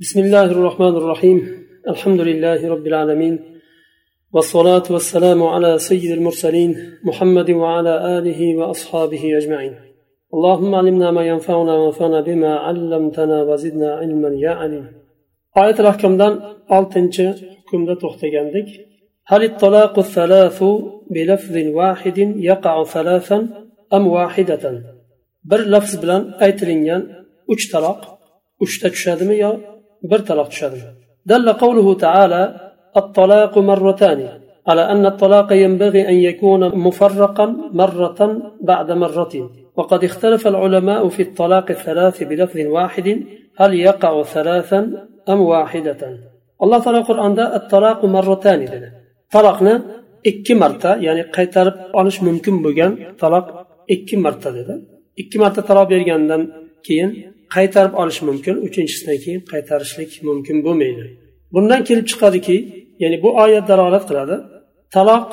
بسم الله الرحمن الرحيم الحمد لله رب العالمين والصلاة والسلام على سيد المرسلين محمد وعلى آله وأصحابه أجمعين اللهم علمنا ما ينفعنا وانفعنا بما علمتنا وزدنا علما يا عليم آية الأحكام دان altıncı hükümde toxtagandik هل الطلاق الثلاث بلفظ واحد يقع ثلاثا أم واحدة bir lafz bilan aytilingan uch taloq uchta tushadimi yo taloq tushadimi دل قوله تعالى الطلاق مرتان على أن الطلاق ينبغي أن يكون مفرقا مرة بعد مرة. وقد اختلف العلماء في الطلاق الثلاث بلفظ واحد هل يقع ثلاثا أم واحدة? الله تعالى القرآن الطلاق مرتان ikki marta ya'ni qaytarib olish mumkin bo'lgan taloq ikki marta dedi ikki marta taloq bergandan keyin qaytarib olish mumkin uchinchisidan keyin qaytarishlik mumkin bo'lmaydi bundan kelib chiqadiki ya'ni bu oyat dalolat qiladi taloq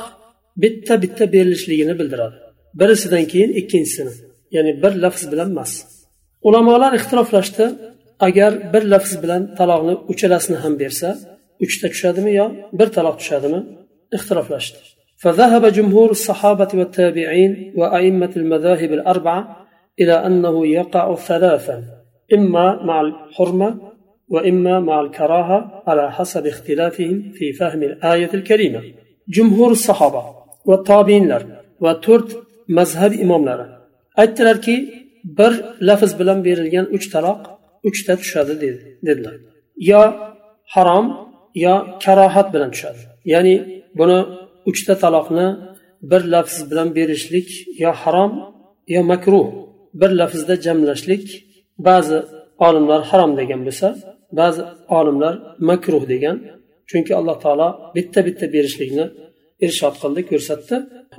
bitta bitta berilishligini bildiradi birisidan keyin ikkinchisini ya'ni bir lafz bilan emas ulamolar ixtiroflashdi agar bir lafz bilan taloqni uchalasini ham bersa uchta tushadimi yo bir taloq tushadimi ixtiroflashdi فذهب جمهور الصحابة والتابعين وأئمة المذاهب الأربعة إلى أنه يقع ثلاثا إما مع الحرمة وإما مع الكراهة على حسب اختلافهم في فهم الآية الكريمة جمهور الصحابة والتابعين لر وترد مذهب إمام لر aytdilarki bir lafz bilan berilgan uch taloq uchta tushadi dedilar yo harom yo karohat bilan tushadi ya'ni buni uchta taloqni bir lafz bilan berishlik yo harom yo makruh bir lafzda jamlashlik ba'zi olimlar harom degan bo'lsa ba'zi olimlar makruh degan chunki alloh taolo bitta bitta berishlikni irshod qildi ko'rsatdi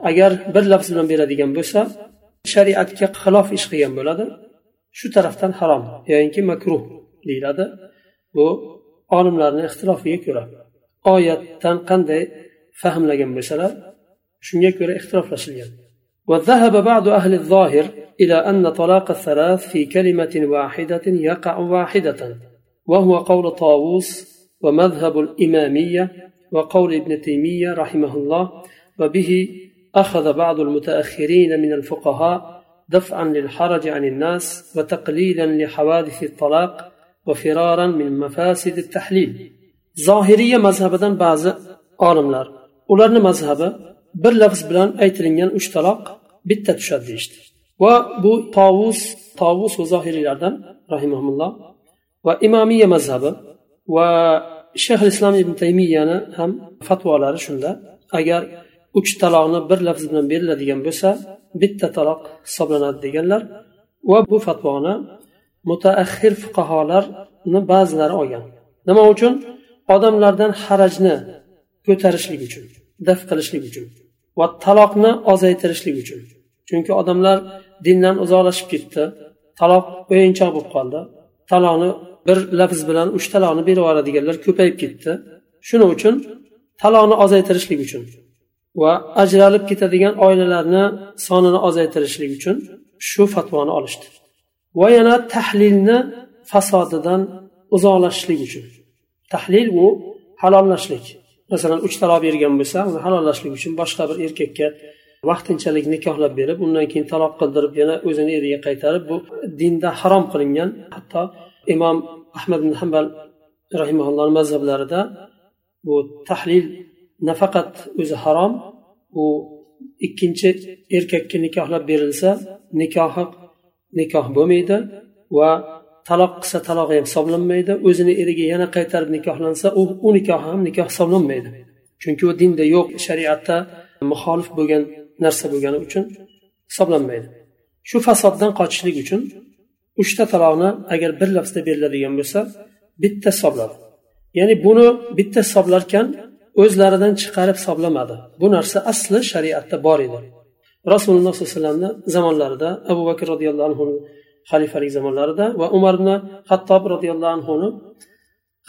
agar bir lafz bilan beradigan bo'lsa shariatga xilof ish qilgan bo'ladi shu tarafdan harom yoyinki makruh deyiladi bu olimlarni ixtilofiga ko'ra oyatdan qanday fahmlagan bo'lsalar shunga ko'ra ixtiroflashilgan وذهب بعض أهل الظاهر إلى أن طلاق الثلاث في كلمة واحدة يقع واحدة وهو قول طاووس ومذهب الإمامية وقول ابن تيمية رحمه الله وبه أخذ بعض المتأخرين من الفقهاء دفعا للحرج عن الناس وتقليلا لحوادث الطلاق وفرارا من مفاسد التحليل. ظاهرية مذهبا بعض olimlar ularni mazhabi bir lafz bilan aytilingan uch taloq bitta tushadi deyishdi va bu tovus tovus va zohiriylardan rahimahulloh va imomiya mazhabi va shayx islom ibn taymiyani ham fatvolari shunda. Agar uch taloqni bir lafz bilan beriladigan bo'lsa bitta taloq hisoblanadi deganlar va bu fatvoni mutaahhir fuqarolarni ba'zilari olgan. Nima uchun? Odamlardan harajni ko'tarishlik uchun daf qilishlik uchun va taloqni ozaytirishlik uchun. Chunki odamlar dindan uzoqlashib ketdi. Taloq o'yinchoq bo'lib qoldi. Taloqni bir lafz bilan uch taloqni berib yuboradiganlar ko'payib ketdi. Shuning uchun taloqni ozaytirishlik uchun va ajralib ketadigan oilalarni sonini ozaytirishlik uchun shu fatvoni olishdi. Va yana tahlilni fasodidan uzoqlashishlik uchun. Tahlil u halollashlik masalan uch taloq bergan bo'lsa uni halollashlik uchun boshqa bir erkakka vaqtinchalik nikohlab berib undan keyin taloq qildirib yana o'zini eriga qaytarib bu dinda harom qilingan. Hatto imom ahmad ibn hambal rahimaulloh mazhablarida bu tahlil nafaqat o'zi harom u ikkinchi erkakka nikohlab berilsa nikohi nikoh bo'lmaydi va taloq qilsa talog'i ham hisoblanmaydi o'zini eriga yana qaytarib nikohlansa u u nikohi ham nikoh hisoblanmaydi. Chunki u dinda yo'q shariatda muxolif bo'lgan narsa bo'lgani uchun hisoblanmaydi. Shu fasoddan qochishlik uchun uchta taloqni agar bir lafzda beriladigan bo'lsa bitta hisobladi ya'ni buni bitta hisoblarkan o'zlaridan chiqarib hisoblamadi. Bu narsa asli shariatda bor edi. Rasululloh sollallohu alayhi vasallamni zamonlarida abu bakr roziyallohu anhu xalifalik zamonlarida va umar ibn hattob roziyallohu anhuni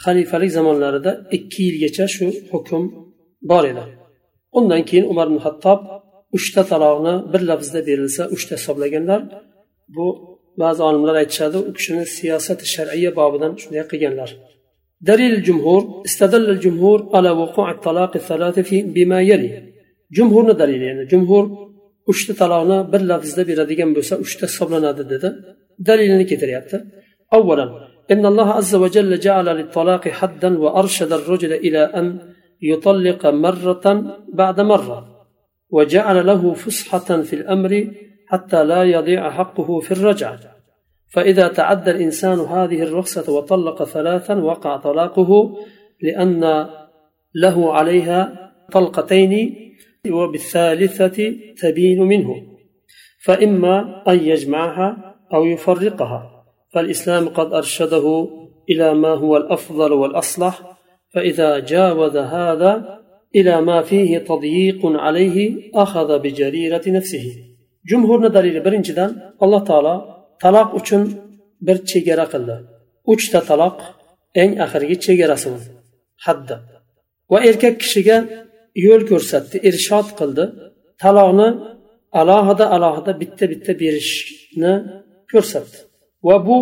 xalifalik zamonlarida ikki yilgacha shu hukm bor edi. Undan keyin umar ibn hattob uchta taloqni bir lafzda berilsa uchta hisoblaganlar bu ba'zi olimlar aytishadi u kishini siyosati shar'iya bobidan shunday qilganlar دليل الجمهور استدل الجمهور على وقوع الطلاق الثلاثة في بما يلي جمهور دليل يعني جمهور uchta taloqni bir lafzda beradigan bo'lsa uchta hisoblanadi dedi dalilini keltiryapti أولا إن الله عز وجل جعل للطلاق حدا وأرشد الرجل إلى أن يطلق مرة بعد مرة وجعل له فسحة في الأمر حتى لا يضيع حقه في الرجعة. فإذا تعدى الإنسان هذه الرخصة وطلق ثلاثا وقع طلاقه لأن له عليها طلقتين وبالثالثة تبين منه. فإما أن يجمعها أو يفرقها. فالإسلام قد أرشده إلى ما هو الأفضل والأصلح. فإذا جاوز هذا إلى ما فيه تضييق عليه أخذ بجريرة نفسه جمهورنا دليل برنجدان الله تعالى طلاق uchun bir chegara qildi uchta taloq eng oxirgi chegarasi haddi va erkak kishiga yo'l ko'rsatdi irshod qildi taloqni alohida alohida bitta bitta berishni ko'rsatdi va bu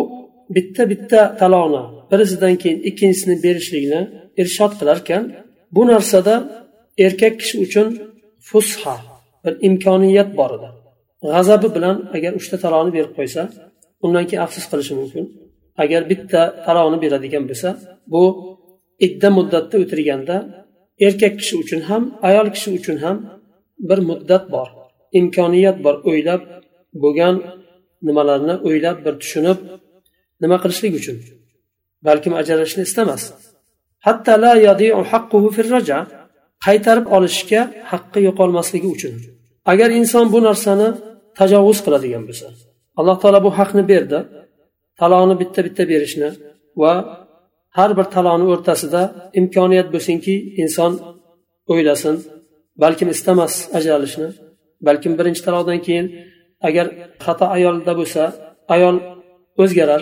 bitta bitta taloqni birisidan keyin ikkinchisini berishlikni irshod qilarkan bu narsada erkak kishi uchun fusha bir imkoniyat bor edi. G'azabi bilan agar uchta taloqni berib qo'ysa undan keyin afsus qilishi mumkin. Agar bitta taloqni beradigan bo'lsa bu idda muddatda o'tirganda erkak kishi uchun ham ayol kishi uchun ham bir muddat bor. Imkoniyat bor o'ylab bo'lgan nimalarni o'ylab bir tushunib nima qilishlik uchun. Balkim ajralishni istamas. Hatto la qaytarib olishga haqqi yo'qolmasligi uchun. Agar inson bu narsani tajovuz qiladigan bo'lsa alloh taolo bu haqni berdi taloqni bitta bitta berishni va har bir taloqni o'rtasida imkoniyat bo'lsinki inson o'ylasin balkim istamas ajralishni balkim birinchi taloqdan keyin agar xato ayolda bo'lsa ayol o'zgarar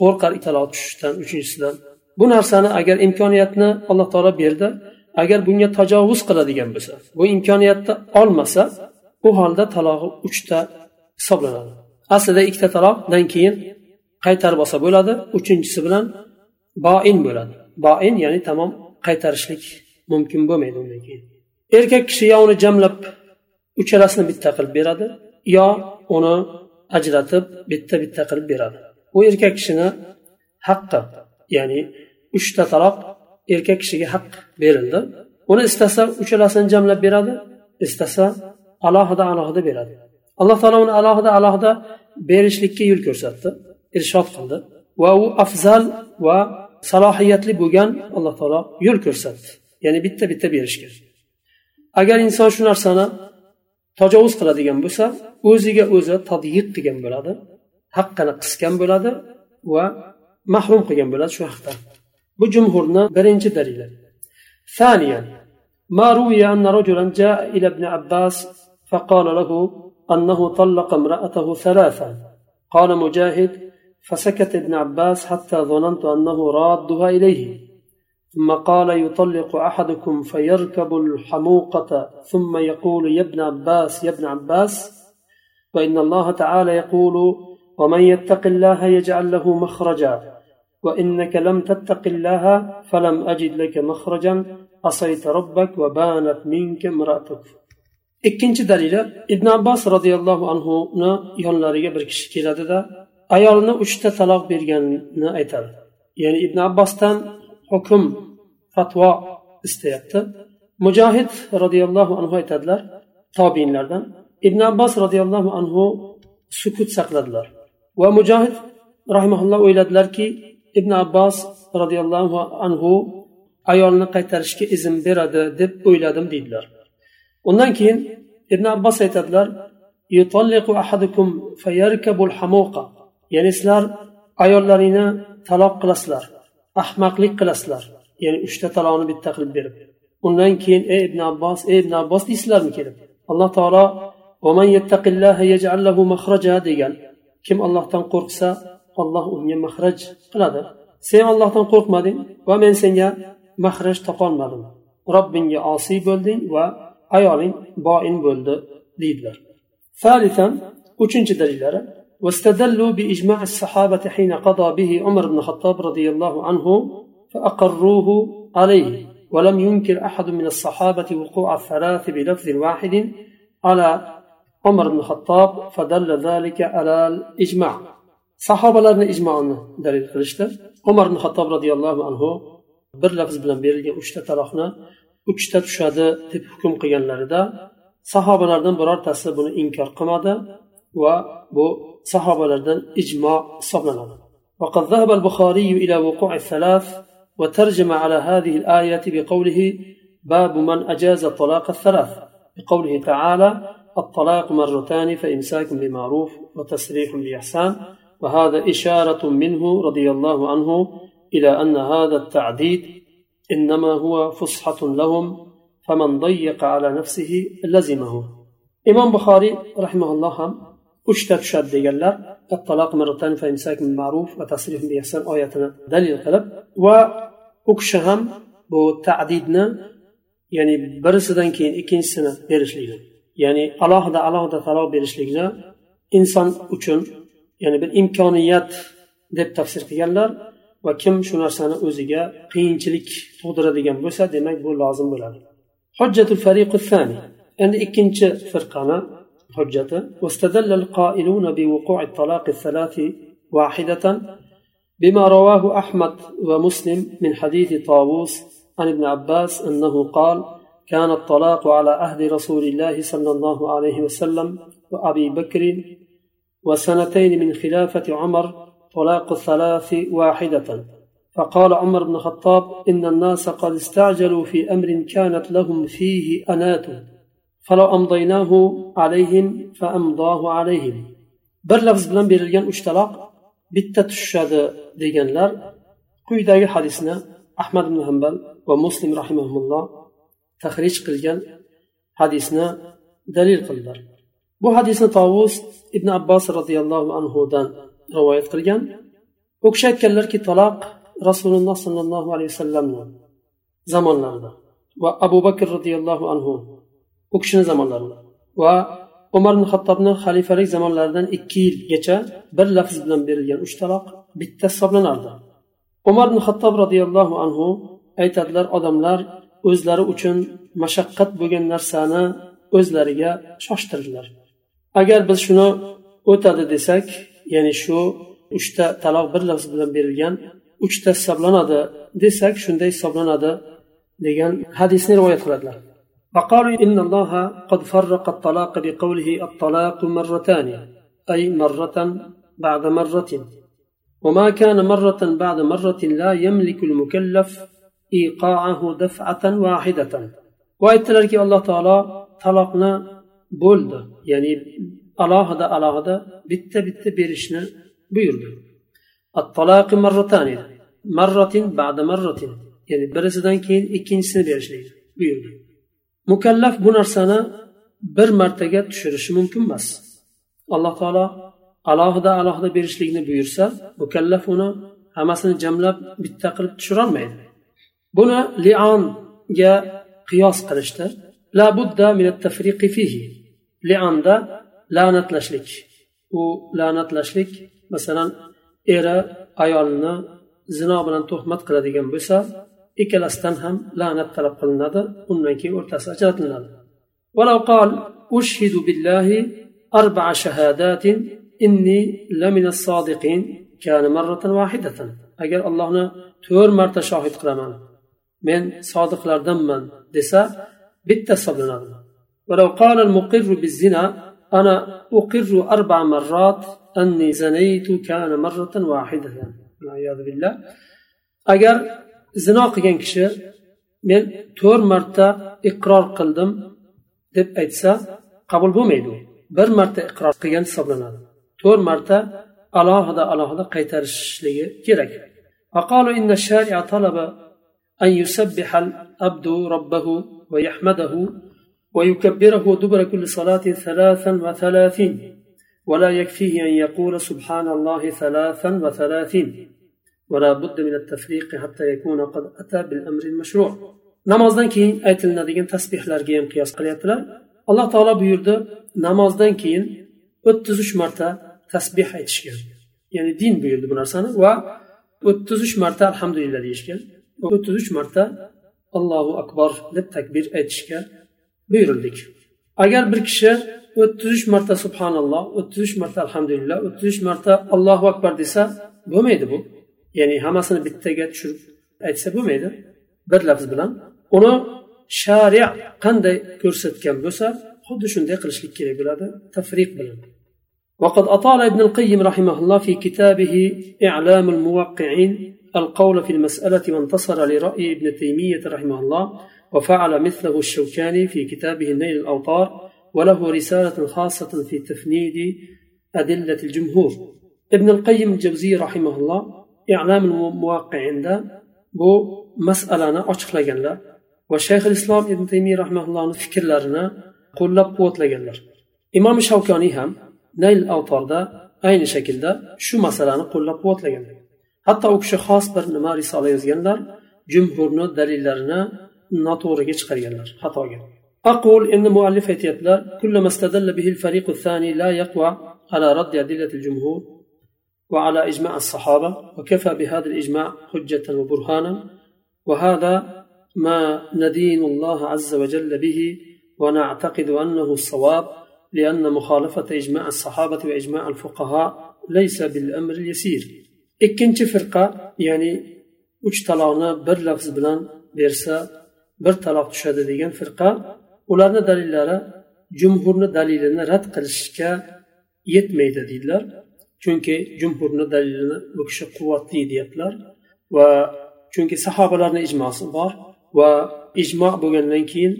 qo'rqar taloq tushishdan uchinchisidan. Bu narsani agar imkoniyatni alloh taolo berdi agar bunga tajovuz qiladigan bo'lsa bu imkoniyatni olmasa u holda talog'i uchta hisoblanadi. Aslida ikkita taloqdan keyin qaytarib olsa bo'ladi uchinchisi bilan boin bo'ladi. Boin ya'ni tamom qaytarishlik mumkin bo'lmaydi undan keyin. Erkak kishi yo uni jamlab uchalasini bitta qilib beradi yo uni ajratib bitta bitta qilib beradi. U erkak kishini haqqi ya'ni uchta taloq erkak kishiga haq berildi. Uni istasa uchalasini jamlab beradi istasa alohida alohida beradi. Alloh taolo uni alohida alohida berishlikka yo'l ko'rsatdi irshod qildi. Va u afzal va salohiyatli bo'lgan alloh taolo yo'l ko'rsatdi. Ya'ni bitta bitta berishga. Agar inson shu narsani tajovuz qiladigan bo'lsa o'ziga o'zi tadyiq qilgan bo'ladi haqqini qisgan bo'ladi va mahrum qilgan bo'ladi shu haqdan bu jumhurni birinchi dalili ثانيا ما روي أن رجلا جاء إلى ابن عباس فقال له أنه طلق امرأته ثلاثا قال مجاهد فسكت ابن عباس حتى ظننت أنه رادها إليه ثم قال يطلق أحدكم فيركب الحموقة ثم يقول يا ابن عباس يا ابن عباس وإن الله تعالى يقول ومن يتق الله يجعل له مخرجا وإنك لم تتق الله فلم أجد لك مخرجا عصيت ربك وبانت منك امرأتك ikkinchi dalili ibn abbos roziyallohu anhuni yonlariga bir kishi keladida ayolni uchta taloq berganini aytadi ya'ni ibn abbosdan hukm fatvo istayapti mujohid roziyallohu anhu aytadilar tobinlardan ibn abbos roziyallohu anhu sukut saqladilar va mujohid rahimaulloh o'yladilarki ibn abbos roziyallohu anhu ayolni qaytarishga izn beradi deb o'yladim deydilar. Undan keyin ibn abbos aytadilar ya'ni sizlar ayollaringni taloq qilasizlar ahmoqlik qilasizlar. Ya'ni uchta taloqni bitta qilib berib. Undan keyin ey ibn abbos ey ibn abbos deysizlarmi kelib? Alloh taolo degan. Kim allohdan qo'rqsa olloh unga mahraj qiladi. Sen ollohdan qo'rqmading va men senga mahraj topolmadim. Robbingga osiy bo'lding va ayoling boin bo'ldi deydilar. Uchinchi dalillari واستدلوا بإجماع الصحابة حين قضى به عمر بن الخطاب رضي الله عنه فأقروه عليه ولم ينكر أحد من الصحابة وقوع الثلاث بلفظ واحد على عمر بن الخطاب فدل ذلك على الإجماع sahobalarni ijmoini dalil qilishdi umar ibn hattob roziyallohu anhu bir lafz bilan berilgan uchta taloqni uchta tushadi deb hukm qilganlarida sahobalardan birortasi buni inkor qilmadi va bu sahobalardan ijmo hisoblanadi وقد ذهب البخاري إلى وقوع الثلاث وترجم على هذه الآية بقوله باب من أجاز الطلاق الثلاث بقوله تعالى الطلاق مرتان فإمساك بمعروف وتسريح بإحسان وهذا إشارة منه رضي الله عنه إلى أن هذا التعديد إنما هو فصحة لهم فمن ضيق على نفسه لزمه. إمام بخاري رحمه الله أشتد شد يقلر الطلاق مرتين فإمساك من معروف وتصريف بإحسان آياتنا دليل قلب وأكشهم بتعديدنا ya'ni birisidan keyin ikkinchisini berishligi ya'ni alohida alohida taloq berishlikni إنسان uchun ya'ni bir imkoniyat deb tafsir qilganlar va kim shu narsani o'ziga qiyinchilik tug'diradigan bo'lsa demak bu lozim bo'ladi hujjatul fariqu thani endi ikkinchi firqani hujjati واستدل القائلون بوقوع الطلاق الثلاث واحدة بما رواه أحمد ومسلم من حديث طاووس عن ابن عباس أنه قال كان الطلاق على عهد رسول الله صلى الله عليه وسلم وأبي بكر وسنتين من خلافة عمر طلاق الثلاث واحدة فقال عمر بن الخطاب إن الناس قد استعجلوا في أمر كانت لهم فيه أنات فلو أمضيناه عليهم فأمضاه عليهم bir lafz bilan berilgan uch taloq bitta tushadi deganlar quyidagi hadisni ahmad ibn hambal va muslim rahimaulloh tahrij qilgan hadisni dalil qildilar Bu hadisni tovus ibn abbos roziyallohu anhudan rivoyat qilgan. U kishi aytganlarki taloq rasululloh sollallohu alayhi vasallamni zamonlarida va abu bakr roziyallohu anhu u kishini zamonlarida va umar ibn hattobni xalifalik zamonlaridan ikki yilgacha bir lafz bilan berilgan uch taloq bitta hisoblanardi. Umar ibn hattob roziyallohu anhu aytadilar odamlar o'zlari uchun mashaqqat bo'lgan narsani o'zlariga shoshtirdilar. agar biz shuni o'tadi desak ya'ni shu uchta taloq bir lafz bilan berilgan uchta hisoblanadi desak shunday hisoblanadi degan hadisni rivoyat qiladilar وقالوا إن الله قد فرق الطلاق بقوله الطلاق مرتان أي مرة بعد مرة وما كان مرة بعد مرة لا يملك المكلف إيقاعه دفعة واحدة وأيتلك الله تعالى طلاقنا بولد ya'ni alohida alohida bitta bitta berishni buyurdi marratin ba'da marratin. Ya'ni birisidan keyin ikkinchisini berishni buyurdi mukallaf bu narsani bir martaga tushirishi mumkin emas. Alloh taolo alohida alohida berishlikni buyursa mukallaf uni hammasini jamlab bitta qilib tushirolmaydi. Buni lianga qiyos qilishdi la budda min at-tafriqi fihi lionda la'natlashlik u la'natlashlik masalan eri ayolni zino bilan tuhmat qiladigan bo'lsa ikkalasidan ham la'nat talab qilinadi undan keyin o'rtasi ajratiladi ولو قال أشهد بالله أربع شهادات إني لمن الصادقين كان مرة واحدة أجر الله تور مرة شاهد قلمان من صادق لردمن دسا بالتصبر ولو قال المقر بالزنا أنا أقر أربع مرات أني زنيت كان مرة واحدة. والعياذ بالله. أجر زناق قيان من تور مرتا إقرار قلدم دب أجسا قبل بوميدو بر مرتا إقرار قيان صبرنا تور مرتا الله هذا الله هذا قيترش لي كيرك. فقالوا إن الشارع طلب أن يسبح الأبد ربه ويحمده ويكبره دبر كل صلاة ثلاثا وثلاثين ولا يكفيه أن يقول سبحان الله ثلاثا وثلاثين ولا بد من التفريق حتى يكون قد أتى بالأمر المشروع namozdan keyin aytilinadigan tasbehlarga ham qiyos qilyaptilar alloh taolo buyurdi namozdan keyin o'ttiz uch marta tasbeh aytishgan ya'ni din buyurdi bu narsani va o'ttiz uch marta alhamdulillah deyishgan o'ttiz uch marta allohu akbar deb takbir aytishga buyurildik agar bir kishi o'ttiz uch marta subhanalloh o'ttiz uch marta alhamdulillah o'ttiz uch marta allohu akbar desa bo'lmaydi bu ya'ni hammasini bittaga tushirib aytsa bo'lmaydi bir lafz bilan uni shariya qanday ko'rsatgan bo'lsa xuddi shunday qilishlik kerak bo'ladi tafriq bilan وقد أطال ابن القيم رحمه الله في كتابه إعلام الموقعين القول في المسألة وانتصر لرأي ابن تيمية رحمه الله وفعل مثله الشوكاني في كتابه نيل الأوطار وله رسالة خاصة في تفنيد أدلة الجمهور ابن القيم الجوزي رحمه الله إعلام الموقعين ده بو مسألة أشخ لجنلا وشيخ الإسلام ابن تيمية رحمه الله فكر لنا qo'llab quvvatlaganlar imom shavkoniy ham nayl avtorda ayni shaklda shu masalani qo'llab quvvatlagan hatto u kishi xos bir nima risola yozganlar jumhurni dalillarini noto'g'riga chiqarganlar xatoga أقول إن مؤلف يتيبلر كلما استدل به الفريق الثاني لا يقوى على رد أدلة الجمهور وعلى إجماع الصحابة وكفى بهذا الإجماع حجة وبرهانا وهذا ما ندين الله عز وجل به ونعتقد أنه الصواب لأن مخالفة إجماع الصحابة وإجماع الفقهاء ليس بالأمر اليسير. firqa ya'ni uch taloqni bir lafz bilan bersa bir taloq tushadi degan firqa ularni dalillari jumhurni dalilini rad qilishga yetmaydi deydilar. Chunki jumhurni dalilini bu kishi quvvatli deyaptilar va chunki sahobalarni ijmosi bor va ijmo bo'lgandan keyin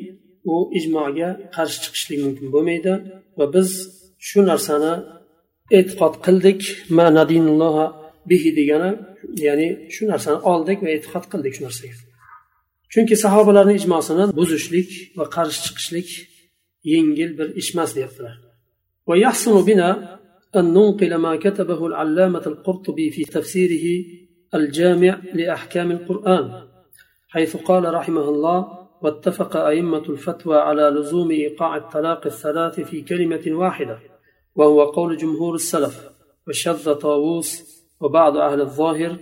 u ijmoga qarshi chiqishlik mumkin bo'lmaydi va biz shu narsani e'tiqod qildik. Ma nadinulloha bihi degani ya'ni shu narsani oldik va e'tiqod qildik shu narsaga. Chunki sahobalarni ijmosini buzishlik va qarshi chiqishlik yengil bir ish emas deyaptilar ويحسن بنا أن ننقل ما كتبه العلامة القرطبي في تفسيره الجامع لأحكام القرآن حيث قال رحمه الله واتفق أئمة الفتوى على لزوم إيقاع الطلاق الثلاث في كلمة واحدة وهو قول جمهور السلف وشذ طاووس وبعض أهل الظاهر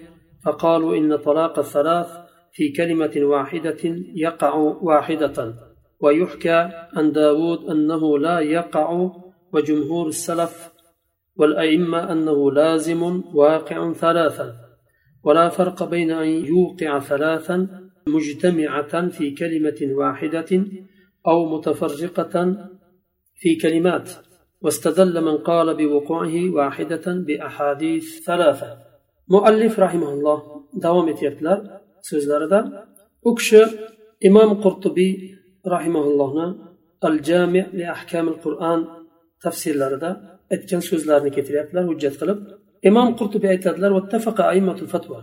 فقالوا إن طلاق الثلاث في كلمة واحدة يقع واحدة ويحكى عن داود أنه لا يقع وجمهور السلف والأئمة أنه لازم واقع ثلاثا ولا فرق بين أن يوقع ثلاثا مجتمعة في كلمة واحدة أو متفرقة في كلمات. واستدل من قال بوقوعه واحدة بأحاديث ثلاثة. مؤلف رحمه الله دوام so'zlaridan u kishi imom qurtubiy rahimaullohni al jami li ahkamil qur'an tafsirlarida aytgan so'zlarini keltiryaptilar hujjat qilib. Imom qurtubiy aytadilar fatvo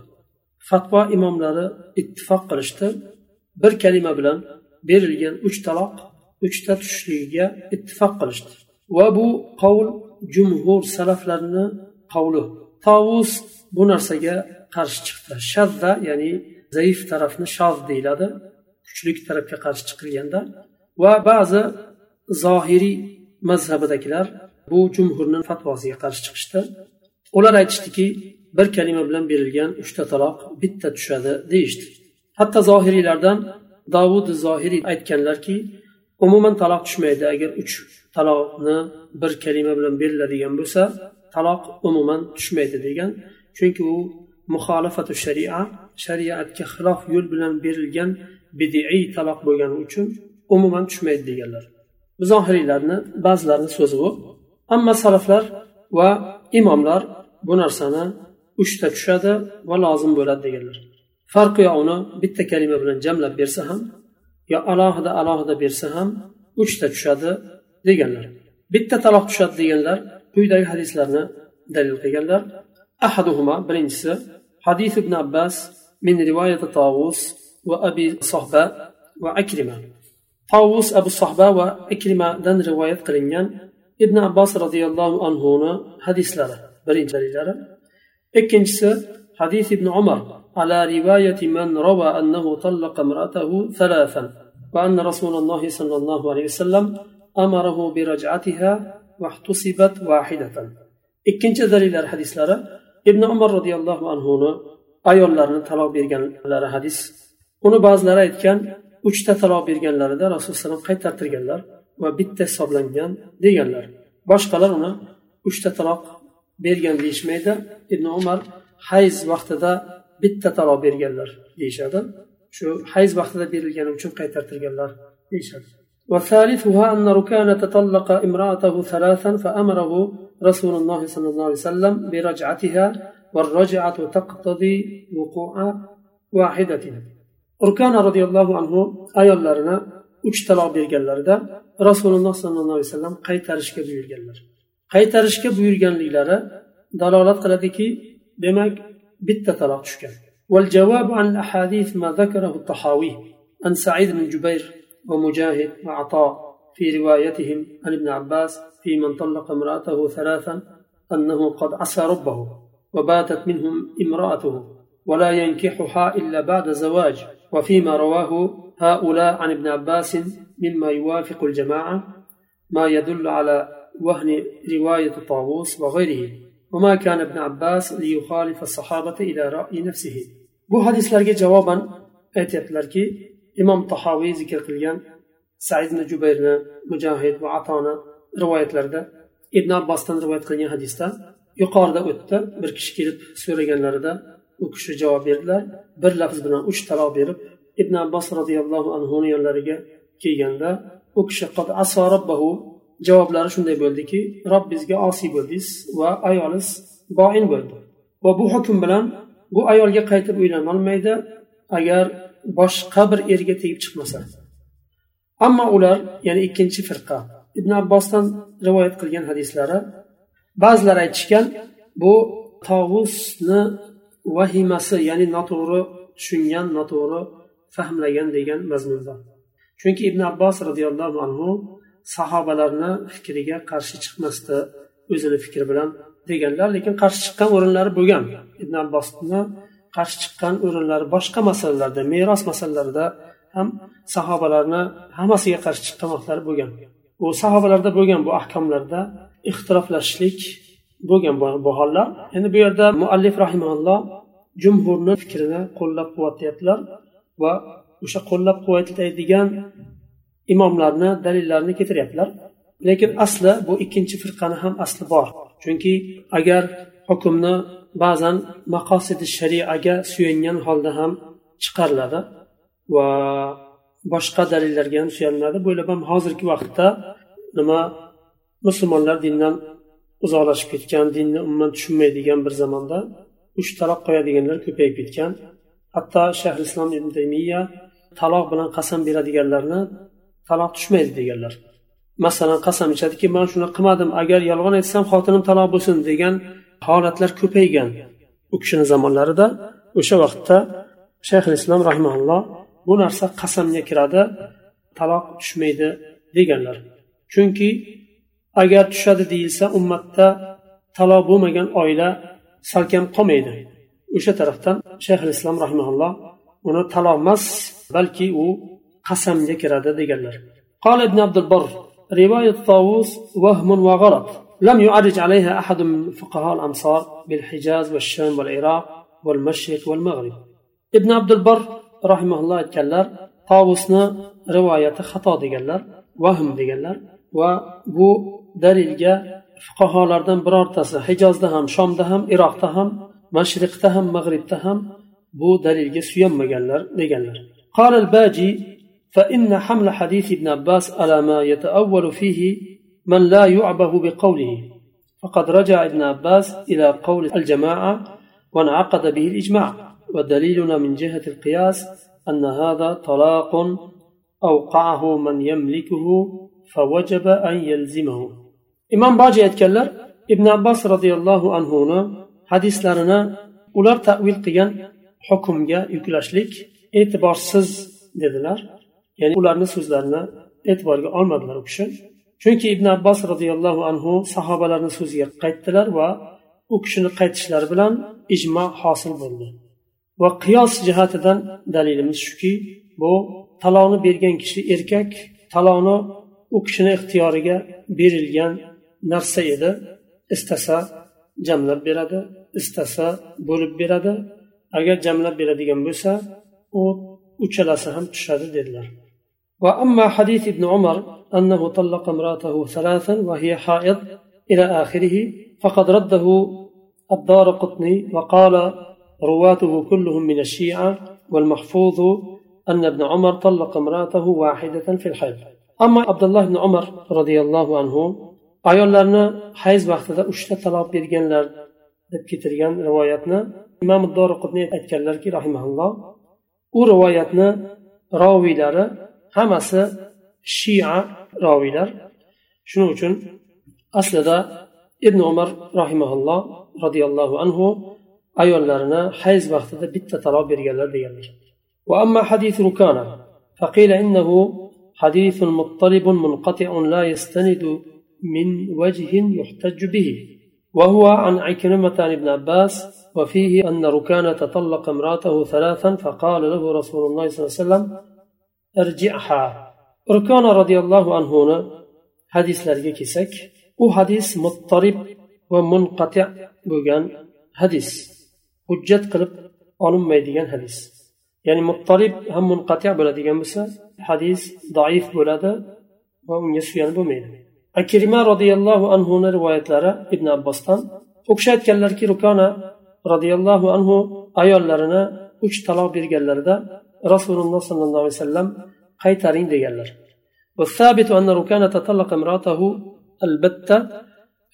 fatvo imomlari ittifoq qilishdi. Bir kalima bilan berilgan uch taloq uchta tushishligiga ittifoq qilishdi. Va bu qovul jumhur salaflarni qavli. Tovus bu narsaga qarshi chiqdi. Shadda ya'ni zaif tarafni shoz deyiladi. Kuchlik tarafga qarshi chiqilganda. Va ba'zi zohiriy mazhabidagilar bu jumhurni fatvosiga qarshi chiqishdi. Ular aytishdiki bir kalima bilan berilgan uchta taloq bitta tushadi deyishdi. Hatto zohiriylardan davud zohiriy aytganlarki umuman taloq tushmaydi. Agar uch taloqni bir kalima bilan beriladigan bo'lsa taloq umuman tushmaydi degan. Chunki u muxolifatu sharia shariatga xilof yo'l bilan berilgan bidiiy taloq bo'lgani uchun umuman tushmaydi deganlar. Zohiriylarni ba'zilarini so'zi bu. Ammo salaflar va imomlar bu narsani uchta tushadi va lozim bo'ladi deganlar. Farqi yo uni bitta kalima bilan jamlab bersa ham yo alohida alohida bersa ham uchta tushadi deganlar. Bitta taloq tushadi deganlar quyidagi hadislarni dalil qilganlar. Ahaduhuma birinchisi حديث ابن عباس من رواية طاووس وأبي صهباء وأكرمة طاووس أبو صهباء وأكرمة رواية قرنين ابن عباس رضي الله abbos حديث anhuni hadislari birinchilari ikkinchisi حديث ابن عمر على رواية من روى أنه طلق امرأته ثلاثا وأن رسول الله صلى الله عليه وسلم أمره برجعتها واحتسبت واحدة. إكنش دليل الحديث لرى ibn umar roziyallohu anhuni ayollarni taloq berganlari hadis uni ba'zilari aytgan uchta taloq berganlarida rasululloh alayhi qaytartirganlar va bitta hisoblangan deganlar boshqalar uni uchta taloq bergan deyishmaydi ibn umar hayz vaqtida bitta taloq berganlar deyishadi shu hayz vaqtida berilgani uchun qaytartirganlar deyishadi وثالثها أن ركان تطلق امرأته ثلاثا فأمره رسول الله صلى الله عليه وسلم برجعتها والرجعة تقتضي وقوع واحدة ركان رضي الله عنه ayollarni uch taloq berganlarida rasululloh sollallohu alayhi vasallam qaytarishga buyurganlar qaytarishga buyurganliklari dalolat qiladiki demak bitta taloq tushgan والجواب عن الأحاديث ما ذكره الطحاوي عن سعيد بن جبير ومجاهد وعطاء في روايتهم عن ابن عباس في من طلق امرأته ثلاثا أنه قد عصى ربه وباتت منهم امرأته ولا ينكحها إلا بعد زواج وفيما رواه هؤلاء عن ابن عباس مما يوافق الجماعة ما يدل على وهن رواية طاووس وغيره وما كان ابن عباس ليخالف الصحابة إلى رأي نفسه. bu hadislarga javoban aytyaptilarki imom tahoviy zikr qilgan said ibn jubayrni mujohid va atoni rivoyatlarida ibn abbosdan rivoyat qilingan hadisda yuqorida o'tdi. Bir kishi kelib so'raganlarida u kishi javob berdilar. Bir lafz bilan uch taloq berib ibn abbos roziyallohu anhuni yonlariga kelganda u kishi javoblari shunday bo'ldiki robbizga osiy bo'ldingiz va ayolingiz boin bo'ldi. Va bu hukm bilan bu ayolga qaytib uylanolmaydi agar boshqa bir erga tegib chiqmasa. Ammo ular ya'ni ikkinchi firqa ibn abbosdan rivoyat qilgan hadislari ba'zilar aytishgan bu tovusni vahimasi ya'ni noto'g'ri tushungan noto'g'ri fahmlagan degan mazmunda. Chunki ibn abbos roziyallohu anhu sahobalarni fikriga qarshi chiqmasdi o'zini fikri bilan deganlar lekin qarshi chiqqan o'rinlari bo'lgan. Ibn abbosni qarshi chiqqan o'rinlari boshqa masalalarda meros masalalarida ham sahobalarni hammasiga qarshi chiqqan vaqtlari bo'lgan. U sahobalarda bo'lgan bu ahkomlarda ixtiroflashishlik bo'lgan bu hollar endi bu yerda muallif rahimalloh jumhurni fikrini qo'llab quvvatlayaptilar va o'sha qo'llab quvvatlaydigan imomlarni dalillarni keltiryaptilar. Lekin asli bu ikkinchi firqani ham asli bor. Chunki agar hukmni ba'zan maqosidi shariaga suyangan holda ham chiqariladi. Va boshqa dalillarga ham suyaniladi. Bu ham hozirgi vaqtda nima musulmonlar dindan uzoqlashib ketgan dinni umuman tushunmaydigan bir zamonda uch taloq qo'yadiganlar ko'payib ketgan. Hatto shahrislom ibn taymiya taloq bilan qasam beradiganlarni taloq tushmaydi deganlar. Masalan qasam ichadiki man shuni qilmadim agar yolg'on aytsam xotinim taloq bo'lsin degan holatlar ko'paygan u kishini zamonlarida. O'sha vaqtda shayx islom rahmaulloh bu narsa qasamga kiradi taloq tushmaydi deganlar chunki agar tushadi deyilsa ummatda taloq bo'lmagan oila salkam qolmaydi o'sha tarafdan shayxul islom rahimaulloh uni taloq emas balki u qasamga kiradi deganlar قال ابن عبد البر رواية طاووس وهم وغلط لم يعرج عليها أحد من فقهاء الأمصار بالحجاز والشام والعراق والمشرق والمغرب ابن عبد البر الله aytganlar tovusni rivoyati xato deganlar vahm deganlar va bu dalilga fuqarolardan birortasi hijozda ham shomda ham iroqda ham mashriqda ham mag'ribda ham bu dalilga suyanmaganlar deganlar قال الباجي فإن حمل حديث ابن عباس على ما يتأول فيه من لا يعبه بقوله فقد رجع ابن عباس إلى قول الجماعة وانعقد به الإجماع ودليلنا من جهة القياس أن هذا طلاق أوقعه من يملكه فوجب أن يلزمه إمام باجي يتكلم ابن عباس رضي الله عنه حديث لنا ular tavil qilgan hukmga yuklashlik e'tiborsiz dedilar ya'ni ularni so'zlarini e'tiborga olmadilar u kishi chunki ibn abbos roziyallohu anhu sahobalarni so'ziga qaytdilar va u kishini qaytishlari bilan ijmo hosil bo'ldi va qiyos jihatidan dalilimiz shuki bu taloqni bergan kishi erkak taloqni u kishini ixtiyoriga berilgan narsa edi istasa jamlab beradi istasa bo'lib beradi agar jamlab beradigan bo'lsa u uchalasi ham tushadi dedilar وأما حديث ابن عمر أنه طلق امرأته ثلاثا وهي حائض إلى آخره فقد رده الدار قطني وقال رواته كلهم من الشيعة والمحفوظ أن ابن عمر طلق امرأته واحدة في الحيض أما عبد الله بن عمر رضي الله عنه ayollarni hayz vaqtida uchta taloq berganlar deb keltirgan rivoyatni imom doriqutni aytganlarki rahimaulloh u rivoyatni roviylari hammasi shia roviylar shuning uchun aslida ibn umar rahimaulloh roziyallohu anhu ayollarini hayz vaqtida bitta taloq berganlar deganlar وأما حديث ركانة فقيل إنه حديث مضطرب منقطع لا يستند من وجه يحتج به وهو عن عكرمة عن ابن عباس وفيه أن ركانة طلق امرأته ثلاثا فقال له رسول الله صلى الله عليه وسلم ارجعها ركانة رضي الله عنه حديث لرجع كسك وحديث مضطرب ومنقطع بوغان حديث حجة قلب olinmaydigan hadis ya'ni muttarib ham munqati bo'ladigan bo'lsa hadis zaif bo'ladi va unga suyanib bo'lmaydi akirima roziyallohu anhuni rivoyatlari ibn abbosdan u kishi aytganlarki rukona roziyallohu anhu ayollarini uch taloq berganlarida rasululloh sollallohu alayhi vasallam qaytaring deganlar والثابت أن ركانة طلق امرأته البتة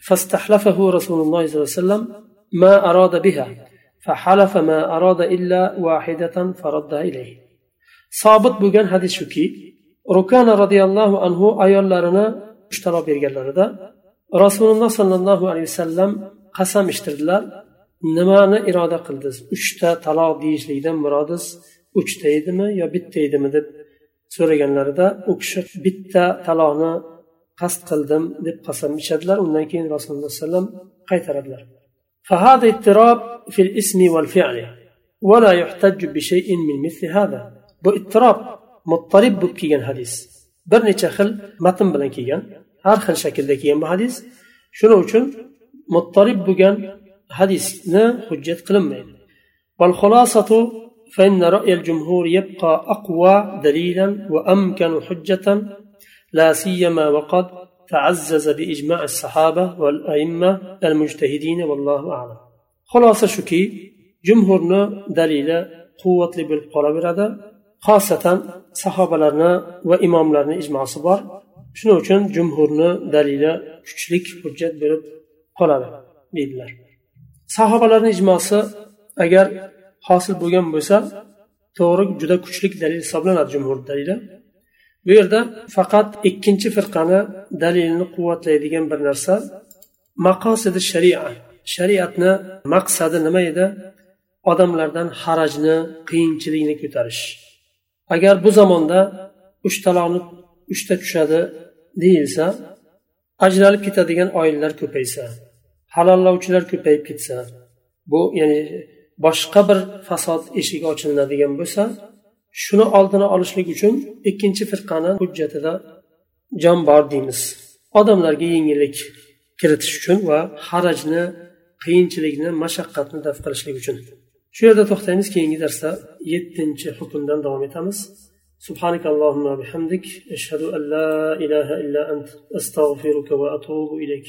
فاستحلفه رسول الله صلى الله عليه وسلم ما أراد بها فحلف ما أراد إلا واحدة فردها إليه صابت بوغان حديث شكي ركان رضي الله عنه أيال لرنا اشترى berganlarida rasululloh sollallohu alayhi vasallam qasam ichtirdilar nimani iroda qildingiz uchta taloq deyishlikdan murodingiz uchta edimi yo bitta edimi deb so'raganlarida u kishi bitta taloqni qasd qildim deb qasam ichadilar undan keyin rasululloh alayhi vasallam qaytaradilar فهذا اضطراب في الاسم والفعل ولا يحتج بشيء من مثل هذا. بو اضطراب مضطرب بكيان حديث. برني تخل متن بلن كيان. هر خل شكل كيان بحديث شنو چون مضطرب بكيان حديث نا حجة قلم والخلاصة فإن رأي الجمهور يبقى أقوى دليلا وأمكن حجة لا سيما وقد تعزز بإجماع الصحابة والأئمة المجتهدين والله أعلم خلاصة شكي جمهورنا دليل قوة بالقرب هذا خاصة صحابة لنا وإمام لنا إجماع صبر shuning uchun jumhurni dalili kuchlik hujjat bo'lib qoladi deydilar sahobalarni ijmosi agar hosil bo'lgan bo'lsa to'g'ri juda kuchlik dalil hisoblanadi jumhur dalili bu yerda faqat ikkinchi firqani dalilini quvvatlaydigan bir narsa maqosidi sharia. Shariatni maqsadi nima edi? Odamlardan harajni qiyinchilikni ko'tarish. Agar bu zamonda uch taloqni uchta tushadi deyilsa ajralib ketadigan oilalar ko'paysa halollovchilar ko'payib ketsa bu ya'ni boshqa bir fasod eshigi ochilinadigan bo'lsa shuni oldini olishlik uchun ikkinchi firqani hujjatida jon bor deymiz odamlarga yengillik kiritish uchun va harajni qiyinchilikni mashaqqatni daf qilishlik uchun shu yerda to'xtaymiz keyingi darsda yettinchi hukmdan davom etamiz سبحانك اللهم وبحمدك أشهد أن لا إله إلا أنت أستغفرك وأتوب إليك